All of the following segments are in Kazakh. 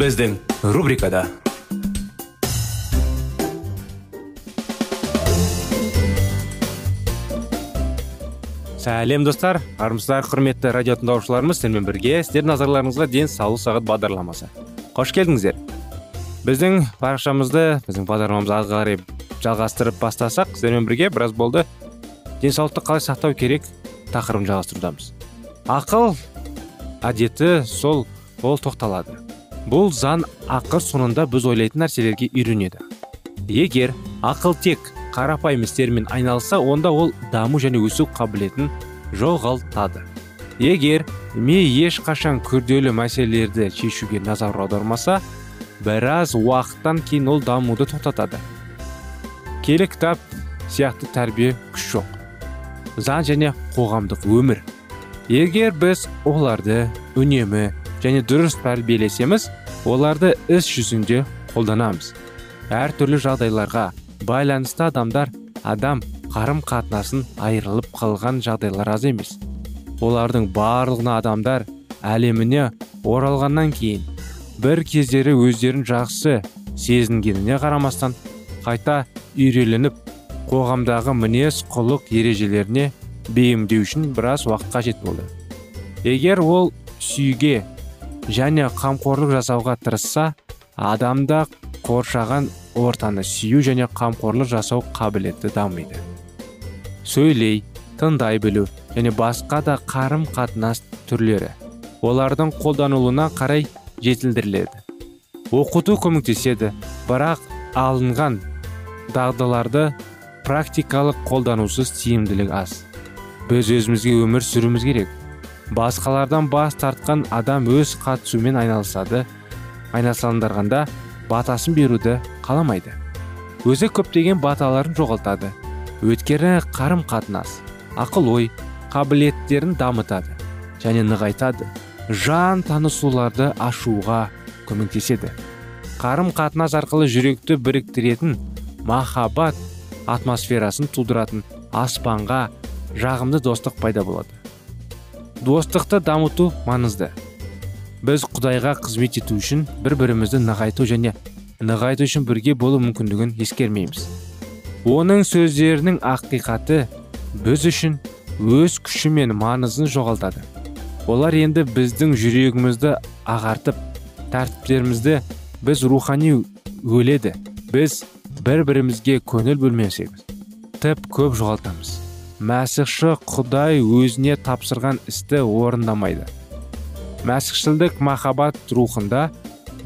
Біздің рубрикада сәлем достар армысыздар құрметті радио тыңдаушыларымыз сіздермен бірге сіздердің назарларыңызға денсаулық сағат бағдарламасы қош келдіңіздер біздің парақшамызды біздің бағдарламамызды ары қарай жалғастырып бастасақ сіздермен бірге біраз болды денсаулықты қалай сақтау керек? Тақырыбын жалғастырудамыз. Ақыл әдеті сол ол тоқталады. Бұл заң ақыр соңында біз ойлайтын нәрселерге үйренеді. Егер ақыл тек қарапайым істермен айналысса онда ол даму және өсу қабілетін жоғалтады. Егер ми ешқашан күрделі мәселелерді шешуге назар аудармаса біраз уақыттан кейін ол дамуды тоқтатады. Келі кітап сияқты тәрбие күш жоқ. Заң және қоғамдық өмір. Егер біз оларды үнемі және дұрыс тәрбиелесеміз оларды іс жүзінде қолданамыз. Әртүрлі жағдайларға байланысты адамдар адам қарым қатынасын айырылып қалған жағдайлар аз емес. Олардың барлығына адамдар әлеміне оралғаннан кейін бір кездері өздерін жақсы сезінгеніне қарамастан қайта үйреленіп қоғамдағы мінез құлық ережелеріне бейімдеу үшін біраз уақыт қажет болды. Егер ол сүйге және қамқорлық жасауға тырысса адамда қоршаған ортаны сүю және қамқорлық жасау қабілеті дамиды. Сөйлей тыңдай білу және басқа да қарым қатынас түрлері олардың қолданылуына қарай жетілдіріледі. Оқыту көмектеседі бірақ алынған дағдыларды практикалық қолданусыз тиімділік аз. Біз өзімізге өмір сүруіміз керек. Басқалардан бас тартқан адам өз қатысумен айналысады. Айналсандырғанда батасын беруді қаламайды. Өзі көптеген баталарын жоғалтады. Өткері қарым қатынас ақыл ой қабілеттерін дамытады және нығайтады. Жан танысуларды ашуға көмектеседі. Қарым қатынас арқылы жүректі біріктіретін махаббат атмосферасын тудыратын аспанға жағымды достық пайда болады. Достықты дамыту маңызды. Біз құдайға қызмет ету үшін бір бірімізді нығайту және нығайту үшін бірге болу мүмкіндігін ескермейміз. Оның сөздерінің ақиқаты біз үшін өз күші мен маңызын жоғалтады. Олар енді біздің жүрегімізді ағартып тәртіптерімізді біз рухани өледі біз бір бірімізге көңіл бөлмесеміз тіп көп жоғалтамыз. Мәсіхші құдай өзіне тапсырған істі орындамайды. Мәсіхшілдік махаббат рухында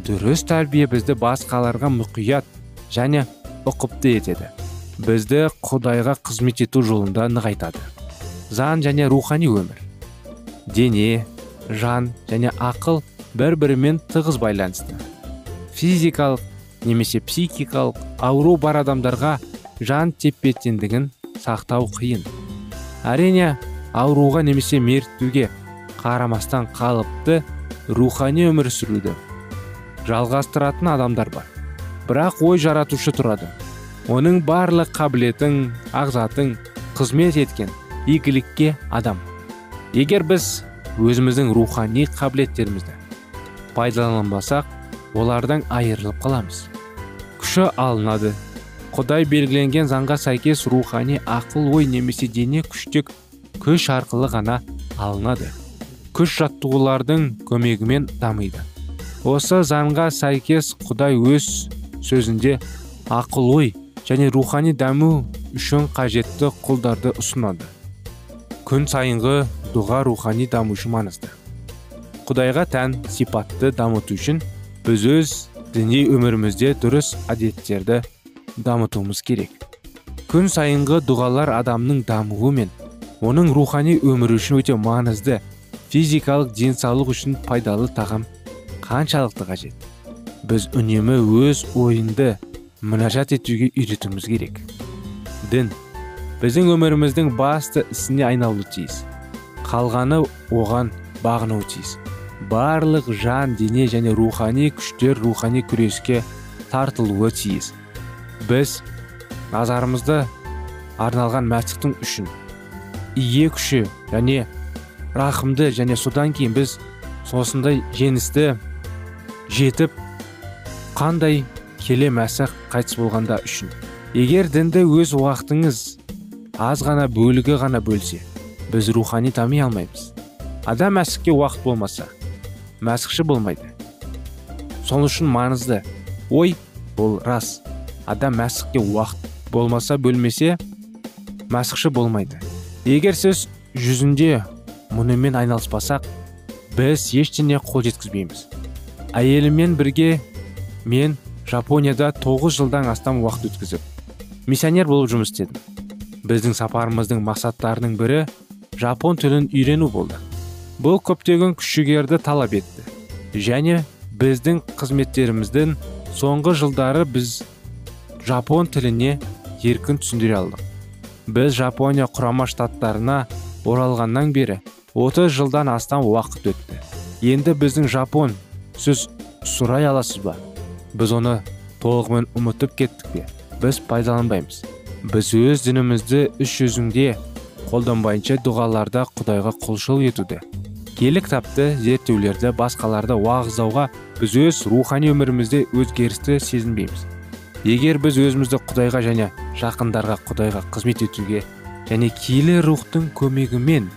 дұрыс тәрбие бізді басқаларға мұқият және ұқыпты етеді. Бізді құдайға қызмет ету жолында нығайтады. Заң және рухани өмір. Дене жан және ақыл бір бірімен тығыз байланысты. Физикалық немесе психикалық ауру бар адамдарға жан тепе теңдігін сақтау қиын. Әрине ауруға немесе мертвеге қарамастан қалыпты рухани өмір сүруді жалғастыратын адамдар бар. Бірақ ой жаратушы тұрады. Оның барлық қабілетің ағзатың қызмет еткен игілікке адам. Егер біз өзіміздің рухани қабілеттерімізді пайдаланбасақ олардан айырылып қаламыз. Күші алынады құдай белгіленген заңға сәйкес рухани ақыл ой немесе дене күштік күш арқылы ғана алынады. Күш жаттығулардың көмегімен дамиды. Осы заңға сәйкес құдай өз сөзінде ақыл ой және рухани даму үшін қажетті құлдарды ұсынады. Күн сайынғы дұға рухани даму үшін маңызды. Құдайға тән сипатты дамыту үшін біз өз діни өмірімізде дұрыс әдеттерді дамытуымыз керек. Күн сайынғы дұғалар адамның дамуы мен оның рухани өмірі үшін өте маңызды. Физикалық денсаулық үшін пайдалы тағам қаншалықты қажет? Біз үнемі өз ойынды мінәжат етуге үйретуіміз керек. Дін. Біздің өміріміздің басты ісіне айналуы тиіс. Қалғаны оған бағынуы тиіс. Барлық жан дене және рухани күштер рухани күреске тартылуы тиіс. Біз назарымызды арналған мәсіхтің үшін ие күші және рахымды және содан кейін біз сосындай жеңісті жетіп қандай келе мәсіх қайтыс болғанда үшін. Егер дінді өз уақытыңыз аз ғана бөлігі ғана бөлсе біз рухани тами алмаймыз. Адам мәсіхке уақыт болмаса мәсіхші болмайды. Сол үшін маңызды. Ой бұл рас. Адам мәсіхке уақыт болмаса бөлмесе мәсіхші болмайды. Егер сіз жүзінде мұнымен айналыспасақ біз ештеңе қол жеткізбейміз. Әйеліммен бірге мен жапонияда тоғыз жылдан астам уақыт өткізіп миссионер болып жұмыс істедім. Біздің сапарымыздың мақсаттарының бірі жапон тілін үйрену болды. Бұл көптеген күш жігерді талап етті. Және біздің қызметтеріміздің соңғы жылдары біз жапон тіліне еркін түсіндіре алдық. Біз жапония құрама штаттарына оралғаннан бері 30 жылдан астам уақыт өтті. Енді біздің жапон сіз сұрай аласыз ба? Біз оны толығымен ұмытып кеттік пе? Біз пайдаланбаймыз. Біз өз дінімізді іс жүзінде қолданбайынша дұғаларда құдайға құлшылық етуді киелі кітапты зерттеулерді басқаларды уағыздауға біз өз рухани өмірімізде өзгерісті сезінбейміз. Егер біз өзімізді құдайға және жақындарға құдайға қызмет етуге және киелі рухтың көмегімен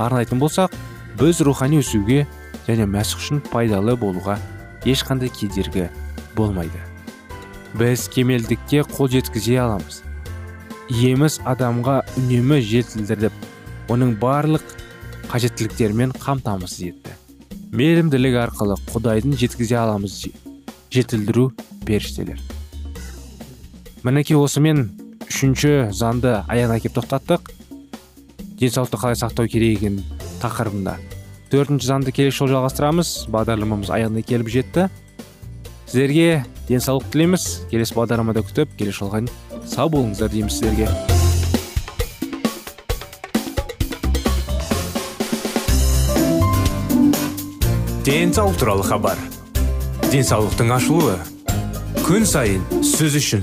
арнайтын болсақ біз рухани өсуге және мәсіх үшін пайдалы болуға ешқандай кедергі болмайды. Біз кемелдікке қол жеткізе аламыз. Иеміз адамға үнемі жетілдіріп оның барлық қажеттіліктерімен қамтамасыз етті. Мейірімділік арқылы құдайдың жеткізе аламыз жетілдіру періштелер. Мінекей осымен үшінші заңды аяғына келіп тоқтаттық. Денсаулықты қалай сақтау керек екенін тақырыбында. Төртінші заңды келесі жолы жалғастырамыз. Бағдарламамыз аяғына келіп жетті. Сіздерге денсаулық тілейміз. Келесі бағдарламада күтіп келесі жолға сау болыңыздар дейміз сіздерге. Денсаулық туралы хабар. Денсаулықтың ашылуы. Күн сайын сөз үшін.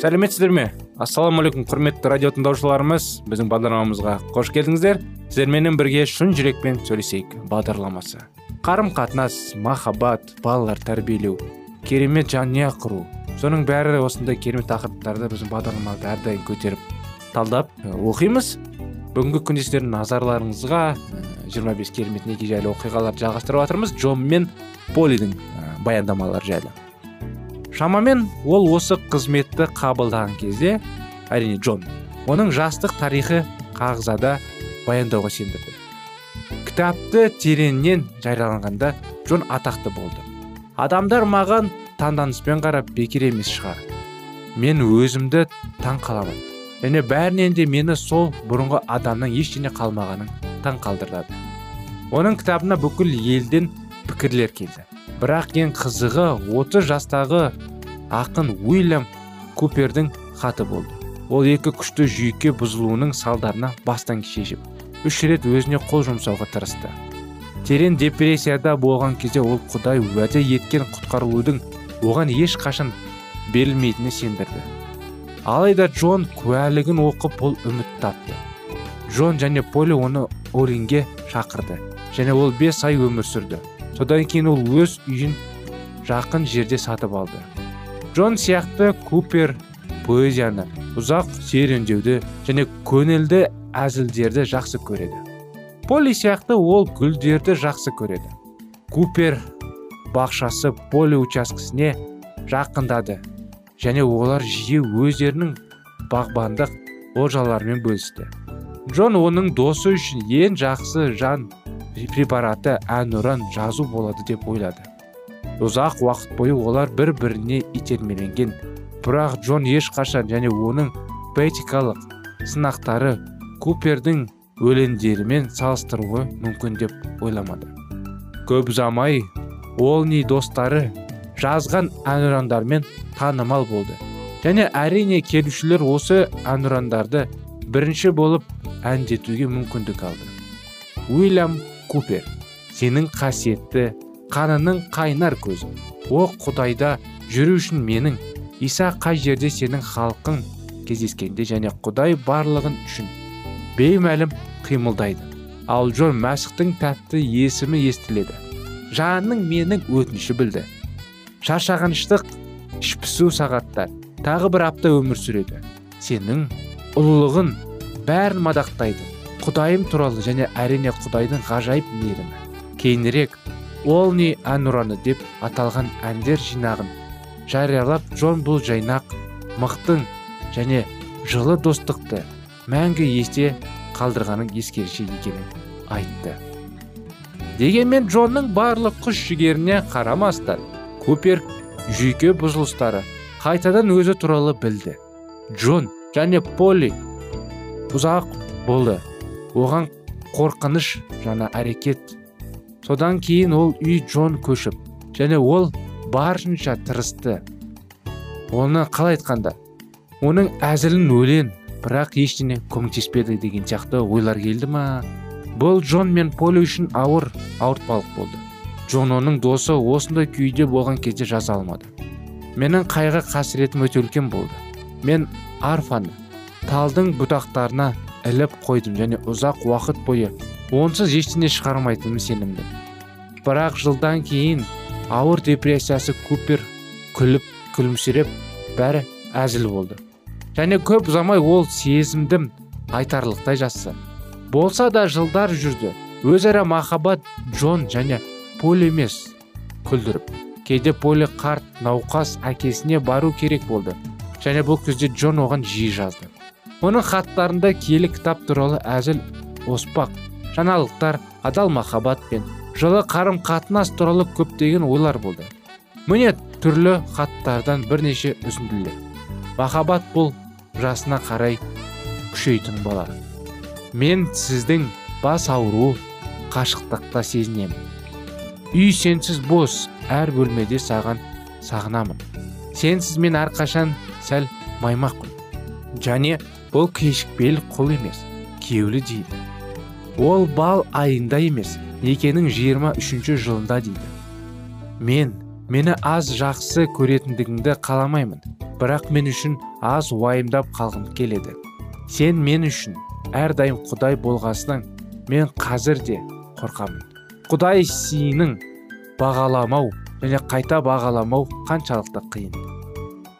Сәлеметсіздер ме? Ассалаумағалейкум құрметті радио тыңдаушыларымыз. Біздің бағдарламамызға қош келдіңіздер. Сіздерменен бірге шын жүрекпен сөйлесейік бағдарламасы. Қарым қатынас махаббат балалар тәрбиелеу керемет жанұя құру. Соның бәрі осындай керемет тақырыптарды біздің бағдарламада әрдайым көтеріп талдап оқимыз. Бүгінгі күнде сіздердің назарларыңызға 25 керемет неке жайлы оқиғаларды жалғастырып жатырмыз. Джон мен полидің баяндамалары жайлы. Шамамен ол осы қызметті қабылдаған кезде әрине джон оның жастық тарихы қағазада баяндауға сендірді. Кітапты тереңнен жарияланғанда джон атақты болды. Адамдар маған таңданыспен қарап бекер емес шығар. Мен өзімді таң қаламын. Және бәрінен де мені сол бұрынғы адамның ештеңе қалмағанын таң қалдырады оның кітабына бүкіл елден пікірлер келді. Бірақ ең қызығы 30 жастағы ақын уильям купердің хаты болды. Ол екі күшті жүйке бұзылуының салдарына бастан шешіп үш рет өзіне қол жұмсауға тырысты. Терең депрессияда болған кезде ол құдай уәде еткен құтқарылудың оған ешқашан берілмейтініне сендірді. Алайда джон куәлігін оқып бұл үміт тапты. Джон және поли оны оринге шақырды және ол бес ай өмір сүрді. Содан кейін ол өз үйін жақын жерде сатып алды. Джон сияқты купер поэзияны ұзақ серуендеуді және көңілді әзілдерді жақсы көреді. Поли сияқты ол гүлдерді жақсы көреді. Купер бақшасы поли учаскесіне жақындады және олар жиі өздерінің бағбандық олжаларымен бөлісті. Джон оның досы үшін ең жақсы жан препараты әнұран жазу болады деп ойлады. Ұзақ уақыт бойы олар бір біріне итермеленген бірақ джон ешқашан және оның поэтикалық сынақтары купердің өлеңдерімен салыстыруы мүмкін деп ойламады. Көп ұзамай ол не достары жазған әнұрандармен танымал болды. Және әрине келушілер осы әнұрандарды бірінші болып әндетуге мүмкіндік алды. Уильям купер сенің қасиетті қанының қайнар көзі. О құдайда жүру үшін менің. Иса қай жерде сенің халқың кездескенде және құдай барлығын үшін. Беймәлім қимылдайды. Ал джон мәсіхтің тәтті есімі естіледі. Жанның менің өтініші білді. Шаршағыныштық ішпісу сағаттар тағы бір апта өмір сүреді. Сенің ұлылығын бәрін мадақтайды. Құдайым туралы және әрине құдайдың ғажайып мейірімі. Кейінірек олни әнұраны деп аталған әндер жинағын жариялап джон бұл жайнақ мықтың және жылы достықты мәңгі есте қалдырғанын ескерші екенін айтты дегенмен джонның барлық күш жігеріне қарамастан купер жүйке бұзылыстары қайтадан өзі туралы білді. Джон және полли ұзақ болды. Оған қорқыныш жана әрекет. Содан кейін ол үй джон көшіп және ол барынша тырысты. Оны қалай айтқанда оның әзілін өлен бірақ ештеңе көмектеспеді деген сияқты ойлар келді ма? Бұл джон мен поли үшін ауыр ауыртпалық болды. Джон оның досы осындай күйде болған кезде жаза алмады. Менің қайғы қасіретім өте үлкен болды. Мен арфаны талдың бұтақтарына іліп қойдым және ұзақ уақыт бойы онсыз ештеңе шығармайтыным сенімді. Бірақ жылдан кейін ауыр депрессиясы купер күліп күлімсіреп бәрі әзіл болды. Және көп ұзамай ол сезімдім айтарлықтай жассы болса да жылдар жүрді өзара махаббат джон және пол емес күлдіріп. Кейде поли қарт науқас әкесіне бару керек болды. Және бұл кезде джон оған жиі жазды. Оның хаттарында киелі кітап туралы әзіл оспақ жаңалықтар адал махаббат пен жылы қарым қатынас туралы көптеген ойлар болды. Міне түрлі хаттардан бірнеше үзінділер. Махаббат бұл жасына қарай күшейтін бала мен сіздің бас ауруы қашықтықта сезінемін. Үй сенсіз бос әр бөлмеде саған сағынамын. Сенсіз мен әрқашан сәл маймақпын және бұл кешікпел құл емес кеулі дейді. Ол бал айында емес некенің 23 жылында дейді. Мен мені аз жақсы көретіндігіңді қаламаймын бірақ мен үшін аз уайымдап қалғым келеді. Сен мен үшін әрдайым құдай болғасынан мен қазір де қорқамын. Құдай сенің бағаламау және қайта бағаламау қаншалықты қиын.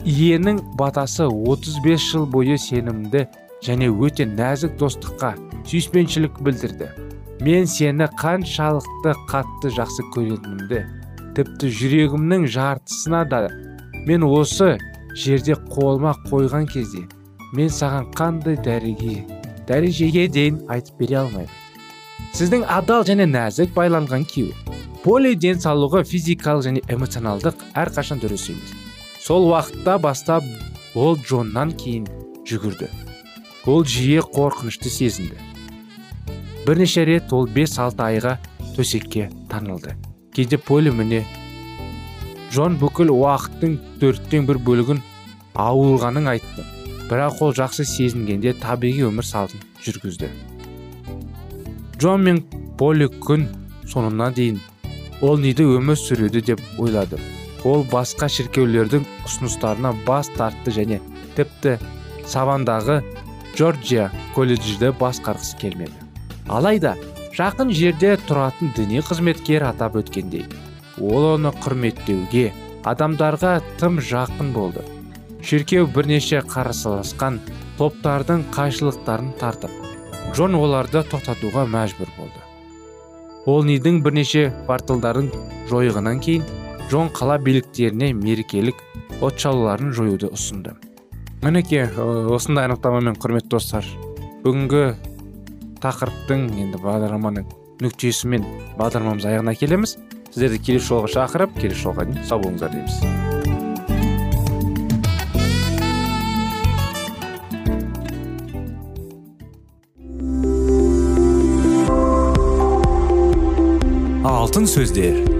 Иенің батасы 35 жыл бойы сенімді және өте нәзік достыққа сүйіспеншілік білдірді. Мен сені қаншалықты қатты жақсы көретінімді тіпті жүрегімнің жартысына да мен осы жерде қолыма қойған кезде мен саған қандай дәреге дәрежеге дейін айтып бере алмаймын. Сіздің адал және нәзік байланған күйеу поли денсаулығы физикалық және эмоционалдық әрқашан дұрыс емес. Сол уақытта бастап ол джоннан кейін жүгірді. Ол жиі қорқынышты сезінді. Бірнеше рет ол 5-6 айға төсекке таңылды. Кейде поли міне джон бүкіл уақыттың төрттен бір бөлігін ауырғанын айтты. Бірақ ол жақсы сезінгенде табиғи өмір салтын жүргізді джон мен поли күн соңына дейін ол неде өмір сүреді? деп ойлады. Ол басқа шіркеулердің ұсыныстарына бас тартты және тіпті савандағы джорджия колледжді басқарғысы келмеді. Алайда жақын жерде тұратын діни қызметкер атап өткендей ол оны құрметтеуге адамдарға тым жақын болды. Шіркеу бірнеше қарсыласқан топтардың қайшылықтарын тартып джон оларды тоқтатуға мәжбүр болды. Ол нидің бірнеше порталдарын жойғаннан кейін джон қала биліктеріне мерекелік отшауларын жоюды ұсынды. Мінекей осындай анықтамамен құрметті достар бүгінгі тақырыптың енді бағдарламаның нүктесімен бағдарламамыз аяғына келеміз. Сіздерді келесі жолға шақырып келесі жолға дейін сау болыңыздар дейміз. Алтын сөздер.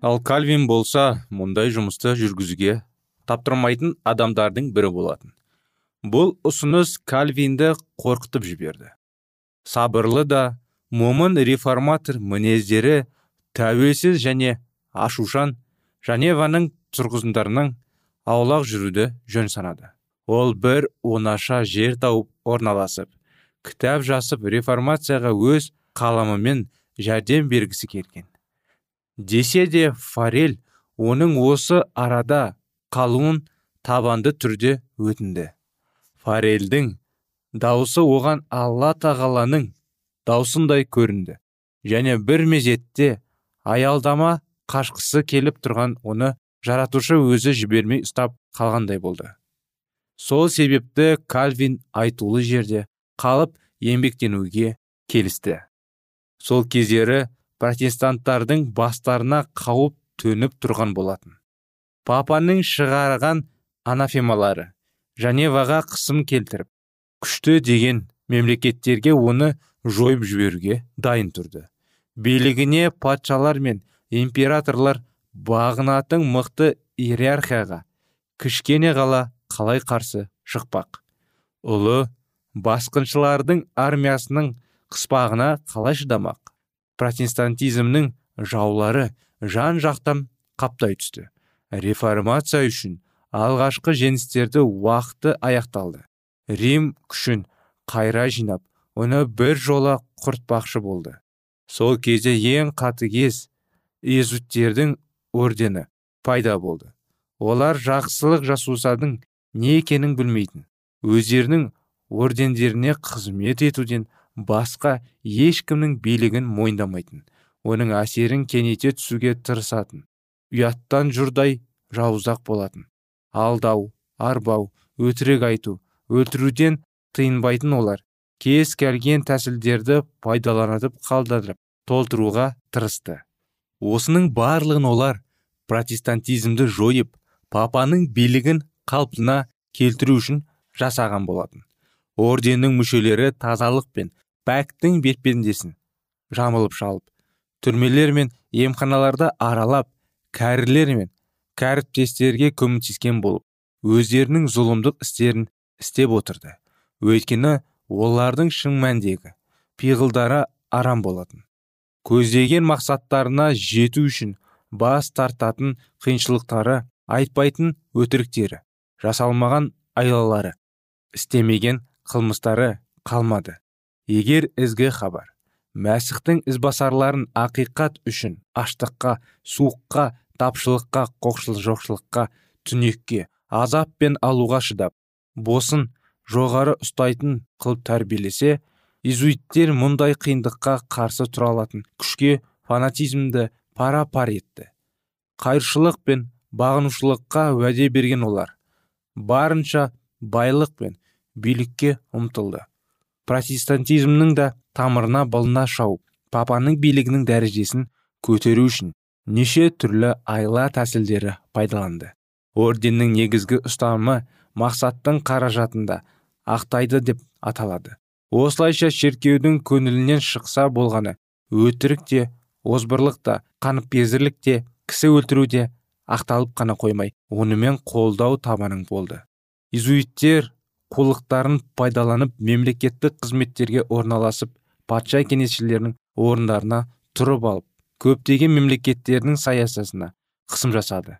Ал кальвин болса мұндай жұмысты жүргізуге таптырмайтын адамдардың бірі болатын. Бұл ұсыныс кальвинді қорқытып жіберді. Сабырлы да момын реформатор мінездері тәуелсіз және ашушан жаневаның тұрғызындарының аулақ жүруді жөн санады. Ол бір онаша жер тауып орналасып кітап жасып реформацияға өз қаламымен жәрдем бергісі келген. Десе де фарель оның осы арада қалуын табанды түрде өтінді. Фарельдің дауысы оған алла тағаланың даусындай көрінді. Және бір мезетте аялдама қашқысы келіп тұрған оны жаратушы өзі жібермей ұстап қалғандай болды. Сол себепті кальвин айтулы жерде қалып еңбектенуге келісті. Сол кездері протестанттардың бастарына қауіп төніп тұрған болатын. Папаның шығарған анафемалары ваға қысым келтіріп күшті деген мемлекеттерге оны жойып жіберуге дайын тұрды. Билігіне патшалар мен императорлар бағынатын мықты иерархияға кішкене қала қалай қарсы шықпақ? Ұлы басқыншылардың армиясының қыспағына қалай шыдамақ? Протестантизмнің жаулары жан жақтан қаптай түсті. Реформация үшін алғашқы жеңістерді уақыты аяқталды. Рим күшін қайра жинап оны бір жола құртпақшы болды. Сол кезде ең қатыгез иезуиттердің ордені пайда болды. Олар жақсылық жасусадың не екенін білмейтін өздерінің ордендеріне қызмет етуден басқа ешкімнің билігін мойындамайтын оның әсерін кенете түсуге тырысатын ұяттан жұрдай жауыздақ болатын алдау арбау өтірік айту өлтіруден тыйынбайтын олар кез келген тәсілдерді пайдаланып қалдырып толтыруға тырысты. Осының барлығын олар протестантизмді жойып папаның билігін қалпына келтіру үшін жасаған болатын. Орденнің мүшелері тазалық пен пәктің бетпендесін жамылып шалып түрмелер мен емханаларды аралап кәрілер мен кәріптестерге көмектескен болып өздерінің зұлымдық істерін істеп отырды. Өйткені олардың шын мәндегі пиғылдары арам болатын. Көздеген мақсаттарына жету үшін бас тартатын қиыншылықтары айтпайтын өтіріктері жасалмаған айлалары істемеген қылмыстары қалмады. Егер ізгі хабар мәсіхтің ізбасарларын ақиқат үшін аштыққа суыққа тапшылыққа қоқшыл жоқшылыққа түнекке азап пен алуға шыдап босын жоғары ұстайтын қылып тәрбиелесе изуиттер мұндай қиындыққа қарсы тұра алатын күшке фанатизмді пара пар етті. Қайыршылық пен бағынушылыққа уәде берген олар барынша байлық пен билікке ұмтылды. Протестантизмнің да тамырына былына шауып папаның билігінің дәрежесін көтеру үшін неше түрлі айла тәсілдері пайдаланды. Орденнің негізгі ұстанымы мақсаттың қаражатында ақтайды деп аталады. Осылайша шеркеудің көңілінен шықса болғаны өтірік те озбырлық та қаныпезерлік те кісі өлтіру де ақталып қана қоймай онымен қолдау табаның болды. Изуиттер қулықтарын пайдаланып мемлекеттік қызметтерге орналасып патша кеңесшілерінің орындарына тұрып алып көптеген мемлекеттердің саясасына қысым жасады.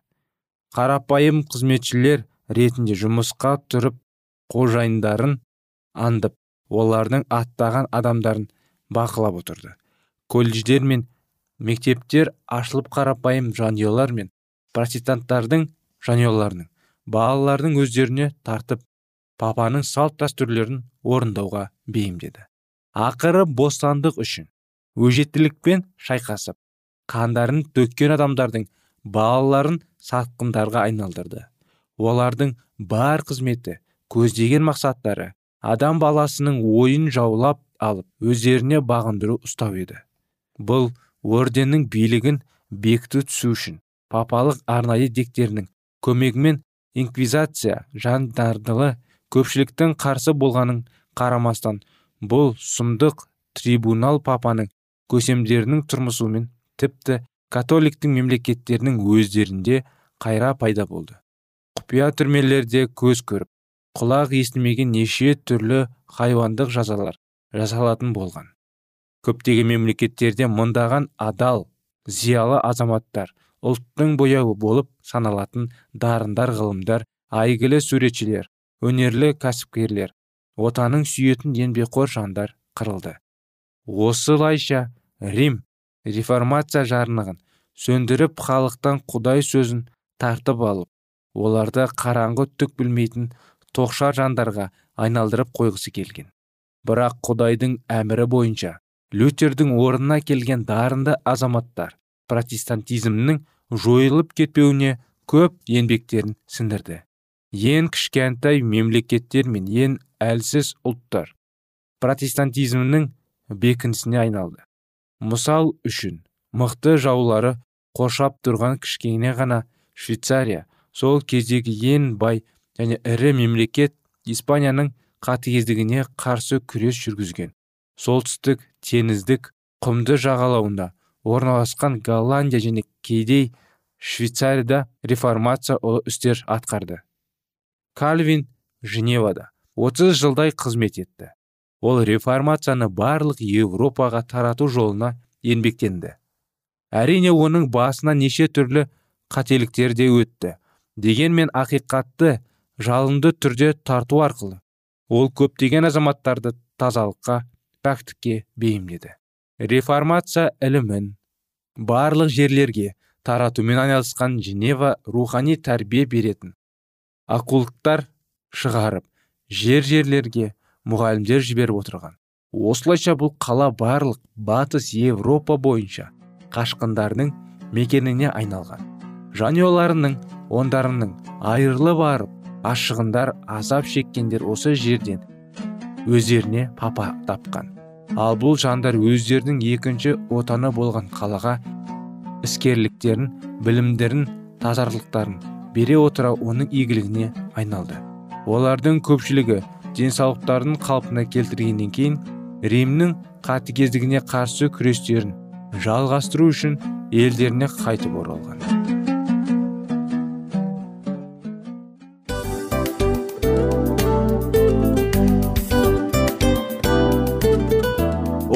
Қарапайым қызметшілер ретінде жұмысқа тұрып қожайындарын андып олардың аттаған адамдарын бақылап отырды. Колледждер мен мектептер ашылып қарапайым жанұялар мен протестанттардың жанұяларының балалардың өздеріне тартып папаның салт дәстүрлерін орындауға бейімдеді ақыры бостандық үшін өжеттілікпен шайқасып қандарын төккен адамдардың балаларын сатқындарға айналдырды. Олардың бар қызметі көздеген мақсаттары адам баласының ойын жаулап алып өздеріне бағындыру ұстау еді. Бұл орденнің билігін бекіту түсу үшін папалық арнайы дектерінің көмегімен инквизация жандардылы көпшіліктің қарсы болғанын қарамастан бұл сұмдық трибунал папаның көсемдерінің тұрмысуымен тіпті католиктің мемлекеттерінің өздерінде қайра пайда болды. Құпия түрмелерде көз көріп құлақ естімеген неше түрлі хайуандық жазалар жасалатын болған. Көптеген мемлекеттерде мыңдаған адал зиялы азаматтар ұлттың бояуы болып саналатын дарындар ғылымдар айгілі суретшілер өнерлі кәсіпкерлер отаның сүйетін еңбекқор жандар қырылды. Осылайша рим реформация жарнығын сөндіріп халықтан құдай сөзін тартып алып оларды қараңғы түк білмейтін тоқшар жандарға айналдырып қойғысы келген. Бірақ құдайдың әмірі бойынша лютердің орнына келген дарынды азаматтар протестантизмнің жойылып кетпеуіне көп еңбектерін сіңірді ең кішкентай мемлекеттер мен ең әлсіз ұлттар протестантизмнің бекінісіне айналды. Мысал үшін мықты жаулары қоршап тұрған кішкене ғана швейцария сол кездегі ең бай және ірі мемлекет испанияның қатыгездігіне қарсы күрес жүргізген. Солтүстік теңіздік құмды жағалауында орналасқан голландия және кейдей швейцарияда реформация ұлы істер атқарды. Кальвин женевада 30 жылдай қызмет етті. Ол реформацияны барлық еуропаға тарату жолына еңбектенді әрине оның басына неше түрлі қателіктер де өтті. Дегенмен ақиқатты жалынды түрде тарту арқылы ол көптеген азаматтарды тазалыққа пәктікке бейімдеді. Реформация ілімін барлық жерлерге таратумен айналысқан женева рухани тәрбие беретін оккулттар шығарып жер жерлерге мұғалімдер жіберіп отырған. Осылайша бұл қала барлық батыс европа бойынша қашқындардың мекеніне айналған. Жанұяларының ондарының айырылы барып ашығындар азап шеккендер осы жерден өздеріне папа тапқан. Ал бұл жандар өздерінің екінші отаны болған қалаға іскерліктерін білімдерін тазарлықтарын бере отыра оның игілігіне айналды. Олардың көпшілігі денсаулықтарын қалпына келтіргеннен кейін римнің қатыгездігіне қарсы күрестерін жалғастыру үшін елдеріне қайтып оралған.